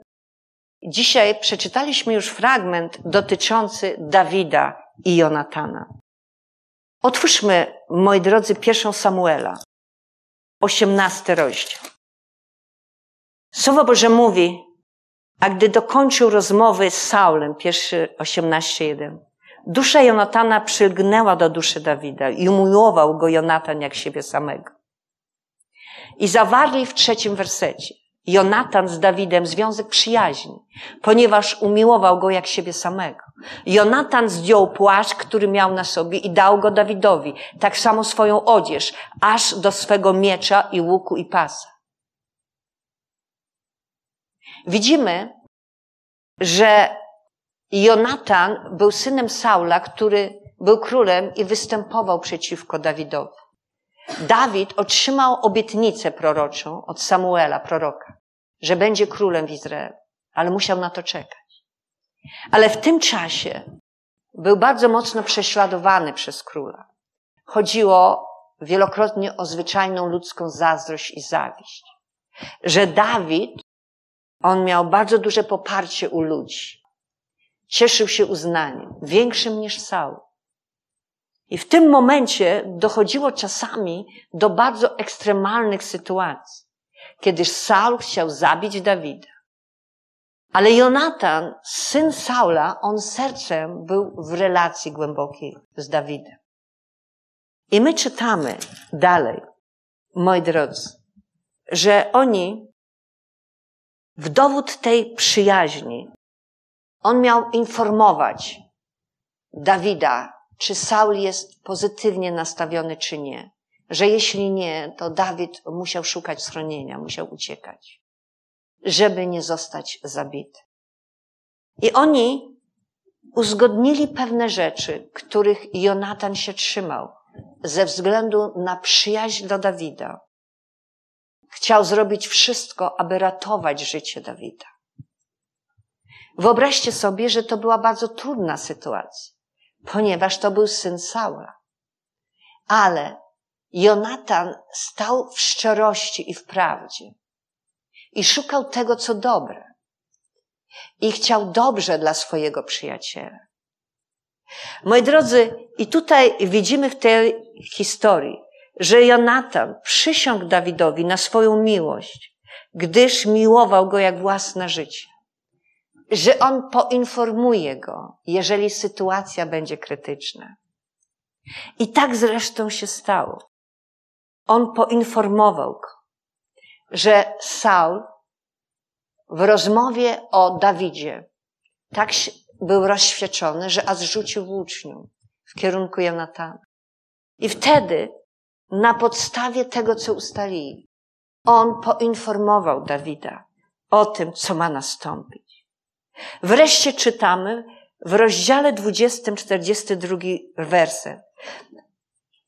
dzisiaj przeczytaliśmy już fragment dotyczący Dawida i Jonatana. Otwórzmy, moi drodzy, pierwszą Samuela, osiemnasty rozdział. Słowo Boże mówi, a gdy dokończył rozmowy z Saulem, pierwszy 18.1, dusza Jonatana przylgnęła do duszy Dawida i umiłował go Jonatan jak siebie samego. I zawarli w trzecim wersecie. Jonatan z Dawidem związek przyjaźni, ponieważ umiłował go jak siebie samego. Jonatan zdjął płaszcz, który miał na sobie i dał go Dawidowi, tak samo swoją odzież, aż do swego miecza i łuku i pasa. Widzimy, że Jonatan był synem Saula, który był królem i występował przeciwko Dawidowi. Dawid otrzymał obietnicę proroczą od Samuela, proroka, że będzie królem w Izraelu, ale musiał na to czekać. Ale w tym czasie był bardzo mocno prześladowany przez króla. Chodziło wielokrotnie o zwyczajną ludzką zazdrość i zawiść. Że Dawid, on miał bardzo duże poparcie u ludzi. Cieszył się uznaniem, większym niż Saul. I w tym momencie dochodziło czasami do bardzo ekstremalnych sytuacji, kiedy Saul chciał zabić Dawida. Ale Jonatan, syn Saula, on sercem był w relacji głębokiej z Dawidem. I my czytamy dalej, moi drodzy, że oni w dowód tej przyjaźni, on miał informować Dawida, czy Saul jest pozytywnie nastawiony, czy nie. Że jeśli nie, to Dawid musiał szukać schronienia, musiał uciekać, żeby nie zostać zabity. I oni uzgodnili pewne rzeczy, których Jonatan się trzymał ze względu na przyjaźń do Dawida. Chciał zrobić wszystko, aby ratować życie Dawida. Wyobraźcie sobie, że to była bardzo trudna sytuacja ponieważ to był syn Saula. Ale Jonatan stał w szczerości i w prawdzie i szukał tego, co dobre. I chciał dobrze dla swojego przyjaciela. Moi drodzy, i tutaj widzimy w tej historii, że Jonatan przysiągł Dawidowi na swoją miłość, gdyż miłował go jak własne życie że on poinformuje go, jeżeli sytuacja będzie krytyczna. I tak zresztą się stało. On poinformował go, że Saul w rozmowie o Dawidzie tak był rozświeczony, że aż rzucił włócznią w kierunku Jonatana. I wtedy, na podstawie tego, co ustalili, on poinformował Dawida o tym, co ma nastąpić. Wreszcie czytamy w rozdziale 20, 42 werset.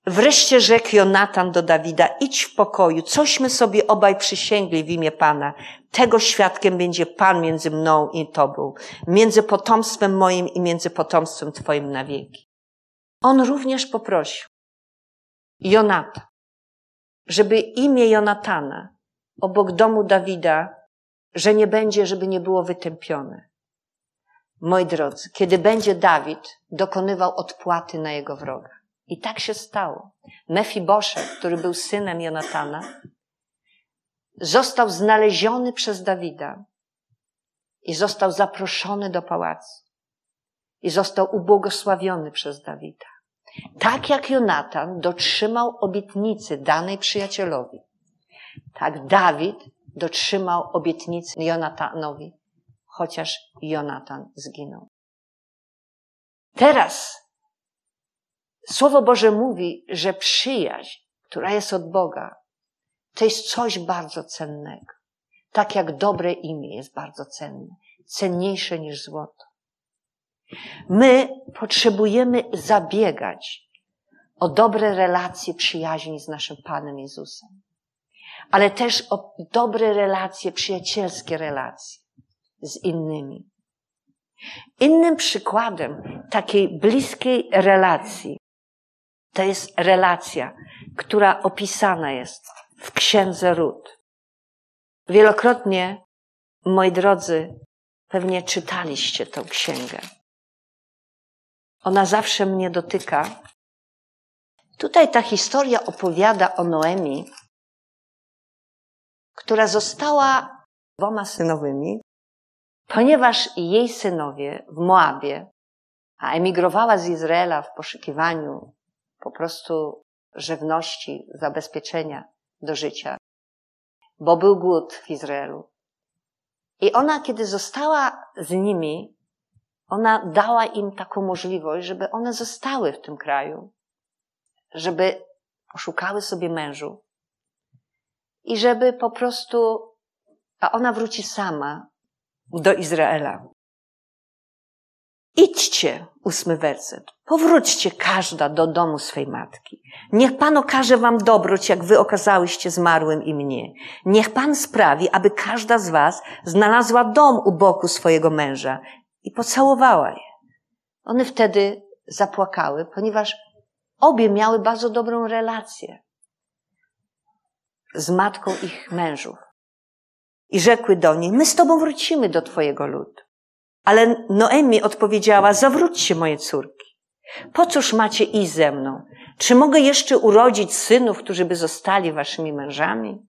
Wreszcie rzekł Jonatan do Dawida, idź w pokoju, cośmy sobie obaj przysięgli w imię Pana. Tego świadkiem będzie Pan między mną i Tobą, między potomstwem moim i między potomstwem Twoim na wieki. On również poprosił Jonata, żeby imię Jonatana obok domu Dawida, że nie będzie, żeby nie było wytępione. Moi drodzy, kiedy będzie Dawid dokonywał odpłaty na jego wroga. I tak się stało. Mefibosze, który był synem Jonatana, został znaleziony przez Dawida i został zaproszony do pałacu i został ubłogosławiony przez Dawida. Tak jak Jonatan dotrzymał obietnicy danej przyjacielowi, tak Dawid dotrzymał obietnicy Jonatanowi chociaż Jonatan zginął. Teraz Słowo Boże mówi, że przyjaźń, która jest od Boga, to jest coś bardzo cennego. Tak jak dobre imię jest bardzo cenne, cenniejsze niż złoto. My potrzebujemy zabiegać o dobre relacje przyjaźni z naszym Panem Jezusem, ale też o dobre relacje, przyjacielskie relacje z innymi. Innym przykładem takiej bliskiej relacji to jest relacja, która opisana jest w księdze Ród. Wielokrotnie, moi drodzy, pewnie czytaliście tę księgę. Ona zawsze mnie dotyka. Tutaj ta historia opowiada o Noemi, która została dwoma synowymi, ponieważ jej synowie w Moabie, a emigrowała z Izraela w poszukiwaniu po prostu żywności, zabezpieczenia do życia, bo był głód w Izraelu. I ona, kiedy została z nimi, ona dała im taką możliwość, żeby one zostały w tym kraju, żeby poszukały sobie mężu i żeby po prostu, a ona wróci sama do Izraela. Idźcie, ósmy werset. Powróćcie każda do domu swej matki. Niech Pan okaże wam dobroć, jak wy okazałyście zmarłym i mnie. Niech Pan sprawi, aby każda z was znalazła dom u boku swojego męża i pocałowała je. One wtedy zapłakały, ponieważ obie miały bardzo dobrą relację z matką ich mężów. I rzekły do niej, my z tobą wrócimy do twojego ludu. Ale Noemi odpowiedziała, zawróćcie moje córki. Po cóż macie iść ze mną? Czy mogę jeszcze urodzić synów, którzy by zostali waszymi mężami?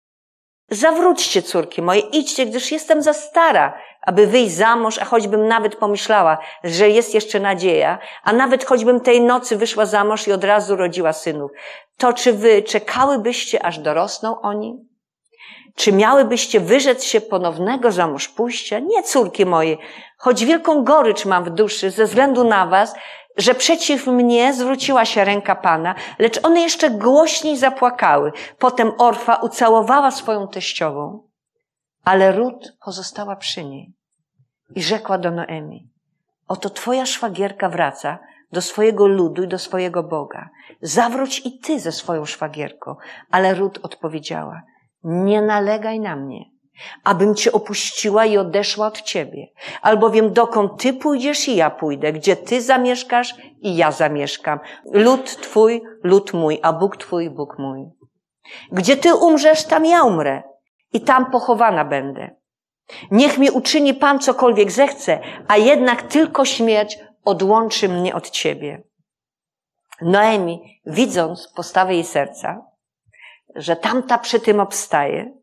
Zawróćcie, córki moje, idźcie, gdyż jestem za stara, aby wyjść za mąż, a choćbym nawet pomyślała, że jest jeszcze nadzieja, a nawet choćbym tej nocy wyszła za mąż i od razu rodziła synów, to czy wy czekałybyście, aż dorosną oni? Czy miałybyście wyrzec się ponownego zamąż pójścia? Nie, córki moje, choć wielką gorycz mam w duszy ze względu na was, że przeciw mnie zwróciła się ręka Pana, lecz one jeszcze głośniej zapłakały. Potem Orfa ucałowała swoją teściową, ale Rut pozostała przy niej i rzekła do Noemi, oto twoja szwagierka wraca do swojego ludu i do swojego Boga. Zawróć i ty ze swoją szwagierką. Ale Rut odpowiedziała, nie nalegaj na mnie, abym cię opuściła i odeszła od ciebie. Albowiem dokąd ty pójdziesz i ja pójdę, gdzie ty zamieszkasz i ja zamieszkam. Lud twój, lud mój, a Bóg twój, Bóg mój. Gdzie ty umrzesz, tam ja umrę i tam pochowana będę. Niech mi uczyni Pan cokolwiek zechce, a jednak tylko śmierć odłączy mnie od ciebie. Noemi, widząc postawę jej serca, że tamta przy tym obstaje,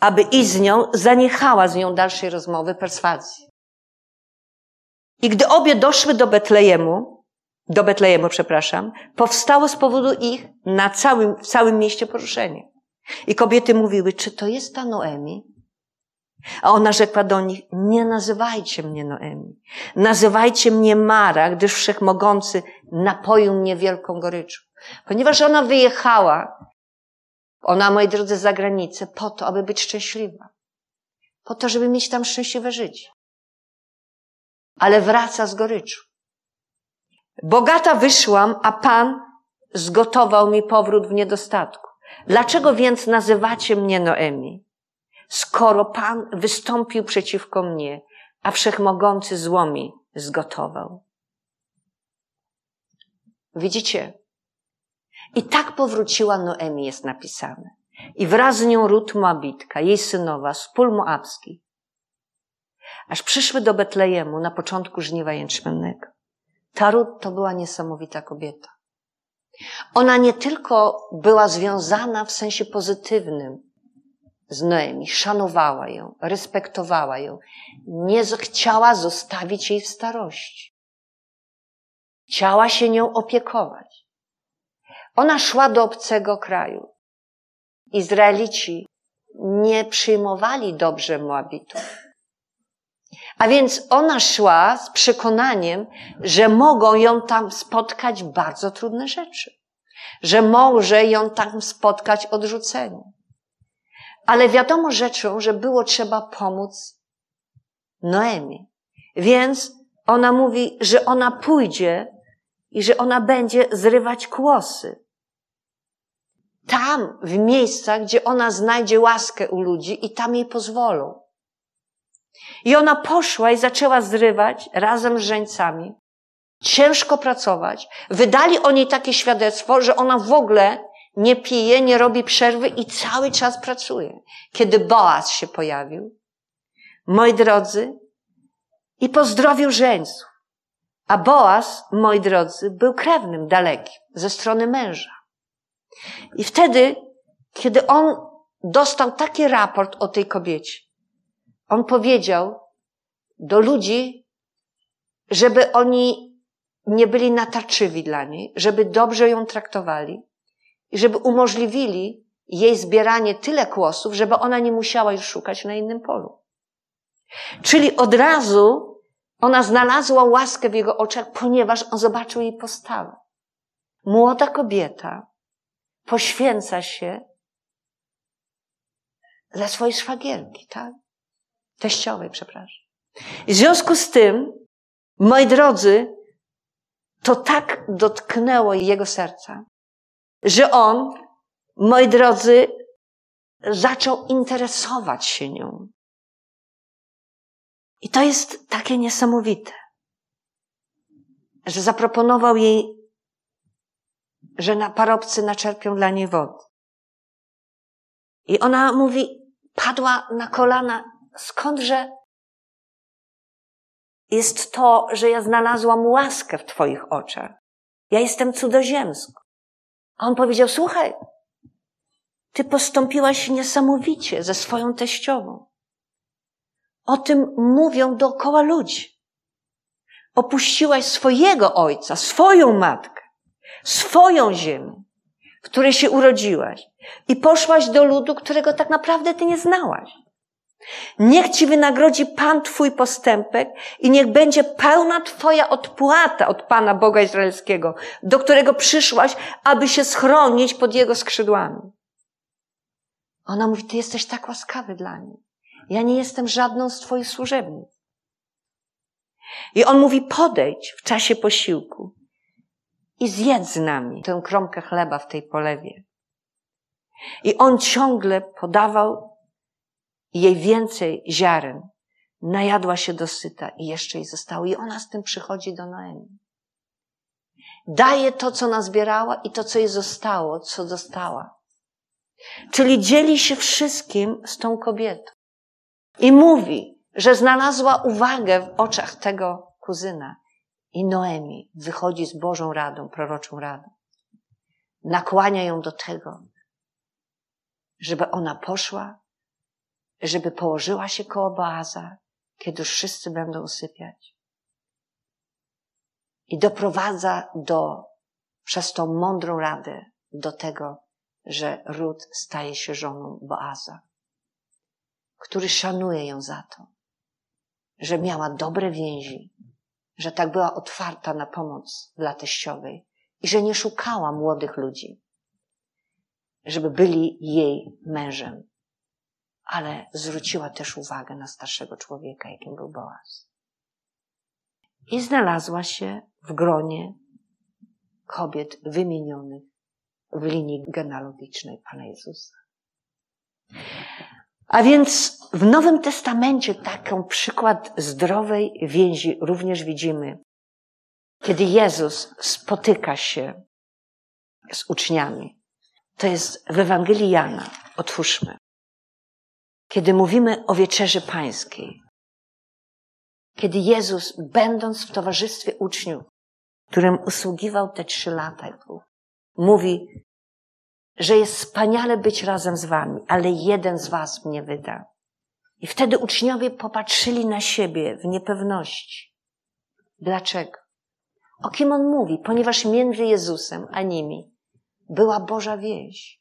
aby iść z nią, zaniechała z nią dalszej rozmowy, perswazji. I gdy obie doszły do Betlejemu, do Betlejemu, przepraszam, powstało z powodu ich na całym, w całym mieście poruszenie. I kobiety mówiły, czy to jest ta Noemi? A ona rzekła do nich, nie nazywajcie mnie Noemi. Nazywajcie mnie Mara, gdyż Wszechmogący napoił mnie wielką goryczą. Ponieważ ona wyjechała ona, moi drodzy, za granicę po to, aby być szczęśliwa. Po to, żeby mieć tam szczęśliwe życie. Ale wraca z goryczą. Bogata wyszłam, a Pan zgotował mi powrót w niedostatku. Dlaczego więc nazywacie mnie Noemi? Skoro Pan wystąpił przeciwko mnie, a Wszechmogący złomi zgotował. Widzicie, i tak powróciła Noemi, jest napisane. I wraz z nią Rut Moabitka, jej synowa, z pól moabskich. Aż przyszły do Betlejemu na początku żniwa jęczmiennego. Ta Rut to była niesamowita kobieta. Ona nie tylko była związana w sensie pozytywnym z Noemi, szanowała ją, respektowała ją, nie chciała zostawić jej w starości. Chciała się nią opiekować. Ona szła do obcego kraju. Izraelici nie przyjmowali dobrze Moabitów. A więc ona szła z przekonaniem, że mogą ją tam spotkać bardzo trudne rzeczy. Że może ją tam spotkać odrzucenie. Ale wiadomo rzeczą, że było trzeba pomóc Noemi. Więc ona mówi, że ona pójdzie i że ona będzie zrywać kłosy. Tam, w miejscach, gdzie ona znajdzie łaskę u ludzi i tam jej pozwolą. I ona poszła i zaczęła zrywać razem z żeńcami, ciężko pracować. Wydali o niej takie świadectwo, że ona w ogóle nie pije, nie robi przerwy i cały czas pracuje. Kiedy Boaz się pojawił, moi drodzy, i pozdrowił żeńców. A Boaz, moi drodzy, był krewnym dalekim, ze strony męża. I wtedy, kiedy on dostał taki raport o tej kobiecie, on powiedział do ludzi, żeby oni nie byli natarczywi dla niej, żeby dobrze ją traktowali i żeby umożliwili jej zbieranie tyle kłosów, żeby ona nie musiała już szukać na innym polu. Czyli od razu ona znalazła łaskę w jego oczach, ponieważ on zobaczył jej postawę. Młoda kobieta poświęca się dla swojej szwagierki, tak? Teściowej, przepraszam. I w związku z tym, moi drodzy, to tak dotknęło jego serca, że on, moi drodzy, zaczął interesować się nią. I to jest takie niesamowite, że zaproponował jej, że na parobcy naczerpią dla niej wody. I ona mówi, padła na kolana, skądże jest to, że ja znalazłam łaskę w Twoich oczach. Ja jestem cudzoziemską. A on powiedział, słuchaj, Ty postąpiłaś niesamowicie ze swoją teściową. O tym mówią dookoła ludzi. Opuściłaś swojego ojca, swoją matkę, swoją ziemię, w której się urodziłaś i poszłaś do ludu, którego tak naprawdę ty nie znałaś. Niech ci wynagrodzi Pan Twój postępek i niech będzie pełna Twoja odpłata od Pana Boga Izraelskiego, do którego przyszłaś, aby się schronić pod Jego skrzydłami. Ona mówi, Ty jesteś tak łaskawy dla mnie. Ja nie jestem żadną z Twoich służebnic. I on mówi, podejdź w czasie posiłku i zjedz z nami tę kromkę chleba w tej polewie. I on ciągle podawał jej więcej ziaren. Najadła się dosyta i jeszcze jej zostało. I ona z tym przychodzi do Noemi. Daje to, co nazbierała i to, co jej zostało, co dostała. Czyli dzieli się wszystkim z tą kobietą. I mówi, że znalazła uwagę w oczach tego kuzyna. I Noemi wychodzi z Bożą radą, proroczą radą. Nakłania ją do tego, żeby ona poszła, żeby położyła się koło Boaza, kiedy już wszyscy będą usypiać. I doprowadza do, przez tą mądrą radę, do tego, że Rut staje się żoną Boaza który szanuje ją za to, że miała dobre więzi, że tak była otwarta na pomoc dla teściowej i że nie szukała młodych ludzi, żeby byli jej mężem, ale zwróciła też uwagę na starszego człowieka, jakim był Boaz. I znalazła się w gronie kobiet wymienionych w linii genealogicznej Pana Jezusa. A więc w Nowym Testamencie taką przykład zdrowej więzi również widzimy, kiedy Jezus spotyka się z uczniami. To jest w Ewangelii Jana. Otwórzmy. Kiedy mówimy o wieczerzy pańskiej, kiedy Jezus, będąc w towarzystwie uczniów, którym usługiwał te trzy lata, mówi, że jest wspaniale być razem z wami, ale jeden z was mnie wyda. I wtedy uczniowie popatrzyli na siebie w niepewności. Dlaczego? O kim on mówi? Ponieważ między Jezusem a nimi była Boża więź.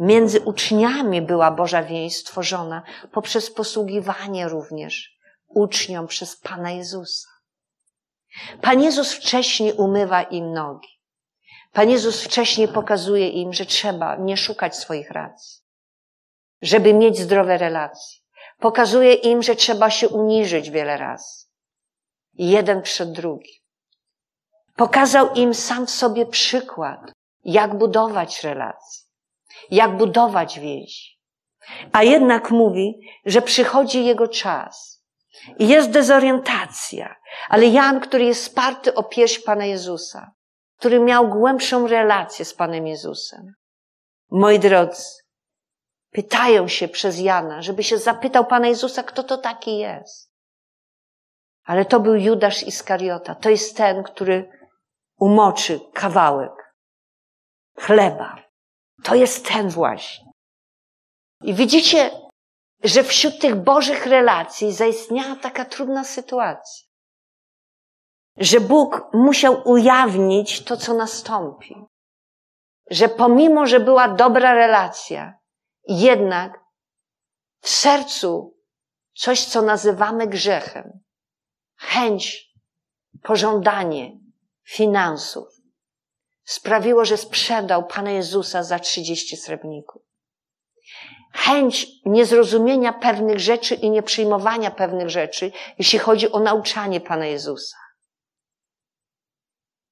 Między uczniami była Boża więź stworzona poprzez posługiwanie również uczniom przez Pana Jezusa. Pan Jezus wcześniej umywa im nogi. Pan Jezus wcześniej pokazuje im, że trzeba nie szukać swoich racji, żeby mieć zdrowe relacje. Pokazuje im, że trzeba się uniżyć wiele razy. Jeden przed drugim. Pokazał im sam w sobie przykład, jak budować relacje, jak budować więzi. A jednak mówi, że przychodzi jego czas. I jest dezorientacja. Ale Jan, który jest sparty o pierś Pana Jezusa, który miał głębszą relację z Panem Jezusem. Moi drodzy, pytają się przez Jana, żeby się zapytał Pana Jezusa, kto to taki jest. Ale to był Judasz Iskariota. To jest ten, który umoczy kawałek chleba. To jest ten właśnie. I widzicie, że wśród tych Bożych relacji zaistniała taka trudna sytuacja. Że Bóg musiał ujawnić to, co nastąpi. Że pomimo, że była dobra relacja, jednak w sercu coś, co nazywamy grzechem, chęć, pożądanie finansów, sprawiło, że sprzedał Pana Jezusa za trzydzieści srebrników chęć niezrozumienia pewnych rzeczy i nieprzyjmowania pewnych rzeczy, jeśli chodzi o nauczanie Pana Jezusa.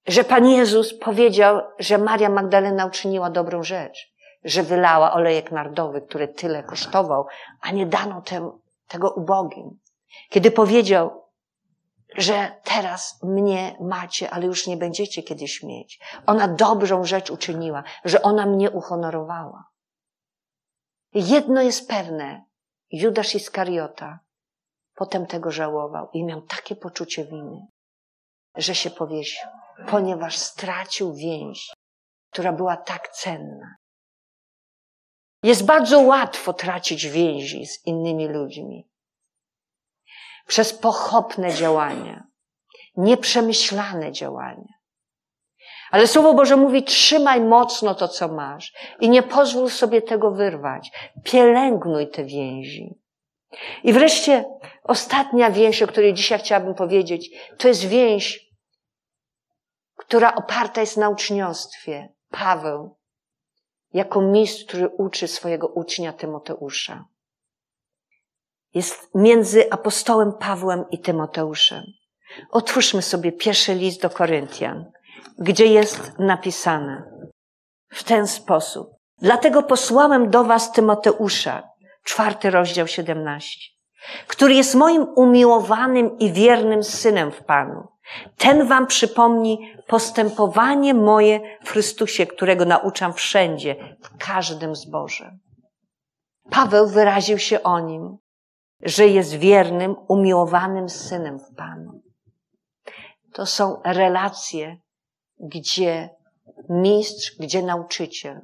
Że Pan Jezus powiedział, że Maria Magdalena uczyniła dobrą rzecz, że wylała olejek nardowy, który tyle kosztował, a nie dano tem, tego ubogim. Kiedy powiedział, że teraz mnie macie, ale już nie będziecie kiedyś mieć. Ona dobrą rzecz uczyniła, że ona mnie uhonorowała. Jedno jest pewne. Judasz Iskariota potem tego żałował i miał takie poczucie winy, że się powiesił, ponieważ stracił więź, która była tak cenna. Jest bardzo łatwo tracić więzi z innymi ludźmi przez pochopne działania, nieprzemyślane działania. Ale Słowo Boże mówi, trzymaj mocno to, co masz i nie pozwól sobie tego wyrwać. Pielęgnuj te więzi. I wreszcie ostatnia więź, o której dzisiaj chciałabym powiedzieć, to jest więź, która oparta jest na uczniostwie. Paweł, jako mistrz, który uczy swojego ucznia Tymoteusza. Jest między apostołem Pawłem i Tymoteuszem. Otwórzmy sobie pierwszy list do Koryntian gdzie jest napisane w ten sposób. Dlatego posłałem do was Tymoteusza, czwarty rozdział 17, który jest moim umiłowanym i wiernym synem w Panu. Ten wam przypomni postępowanie moje w Chrystusie, którego nauczam wszędzie, w każdym zborze. Paweł wyraził się o nim, że jest wiernym, umiłowanym synem w Panu. To są relacje, gdzie mistrz, gdzie nauczyciel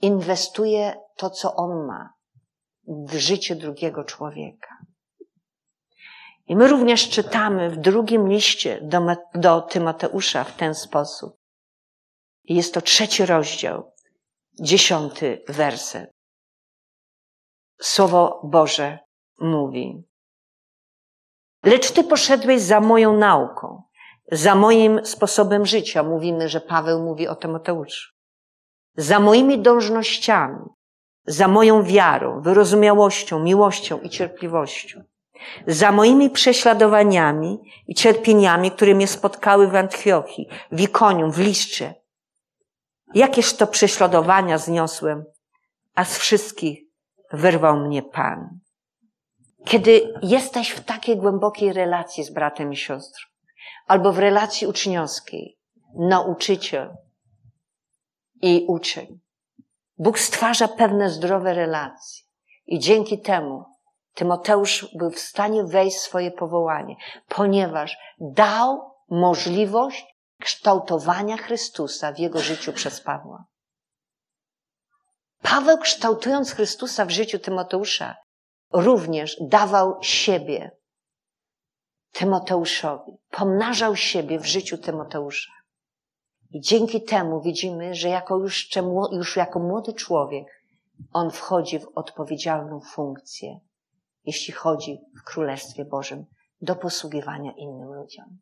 inwestuje to, co on ma w życie drugiego człowieka. I my również czytamy w drugim liście do, do Tymoteusza w ten sposób. Jest to trzeci rozdział, dziesiąty werset. Słowo Boże mówi. Lecz ty poszedłeś za moją nauką, za moim sposobem życia. Mówimy, że Paweł mówi o Tymoteuszu. Za moimi dążnościami, za moją wiarą, wyrozumiałością, miłością i cierpliwością. Za moimi prześladowaniami i cierpieniami, które mnie spotkały w Antiochii, w Ikonium, w Liszcze. Jakież to prześladowania zniosłem, a z wszystkich wyrwał mnie Pan. Kiedy jesteś w takiej głębokiej relacji z bratem i siostrą, albo w relacji uczniowskiej, nauczyciel i uczeń. Bóg stwarza pewne zdrowe relacje i dzięki temu Tymoteusz był w stanie wejść w swoje powołanie, ponieważ dał możliwość kształtowania Chrystusa w jego życiu przez Pawła. Paweł kształtując Chrystusa w życiu Tymoteusza również dawał siebie Tymoteuszowi. Pomnażał siebie w życiu Tymoteusza. I dzięki temu widzimy, że jako już, już jako młody człowiek on wchodzi w odpowiedzialną funkcję, jeśli chodzi w Królestwie Bożym do posługiwania innym ludziom.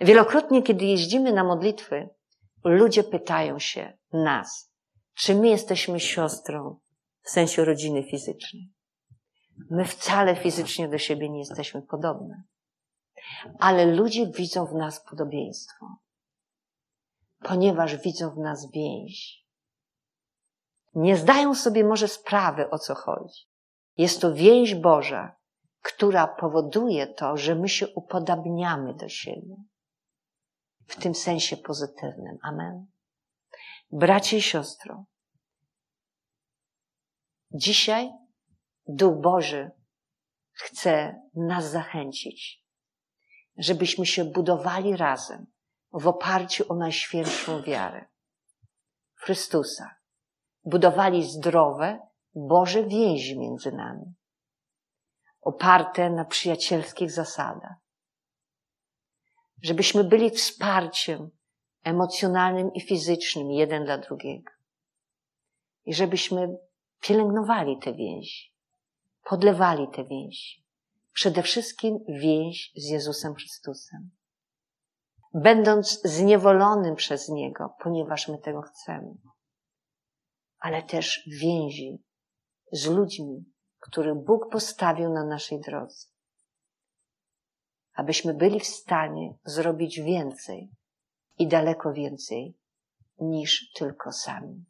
Wielokrotnie, kiedy jeździmy na modlitwy, ludzie pytają się nas, czy my jesteśmy siostrą w sensie rodziny fizycznej. My wcale fizycznie do siebie nie jesteśmy podobne. Ale ludzie widzą w nas podobieństwo, ponieważ widzą w nas więź. Nie zdają sobie może sprawy, o co chodzi. Jest to więź Boża, która powoduje to, że my się upodabniamy do siebie. W tym sensie pozytywnym. Amen. Bracie i siostro, dzisiaj Duch Boży chce nas zachęcić, żebyśmy się budowali razem w oparciu o najświętszą wiarę Chrystusa. Budowali zdrowe, Boże więzi między nami, oparte na przyjacielskich zasadach. Żebyśmy byli wsparciem emocjonalnym i fizycznym jeden dla drugiego. I żebyśmy pielęgnowali te więzi, podlewali te więzi. Przede wszystkim więź z Jezusem Chrystusem. Będąc zniewolonym przez Niego, ponieważ my tego chcemy. Ale też więzi z ludźmi, których Bóg postawił na naszej drodze. Abyśmy byli w stanie zrobić więcej i daleko więcej niż tylko sami.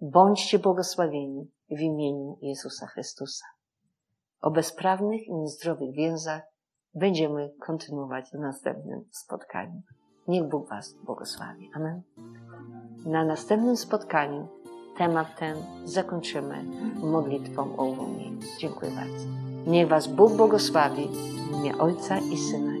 Bądźcie błogosławieni w imieniu Jezusa Chrystusa. O bezprawnych i niezdrowych więzach będziemy kontynuować w następnym spotkaniu. Niech Bóg Was błogosławi. Amen. Na następnym spotkaniu temat ten zakończymy modlitwą o uwolnienie. Dziękuję bardzo. Niech Was Bóg błogosławi w imię Ojca i Syna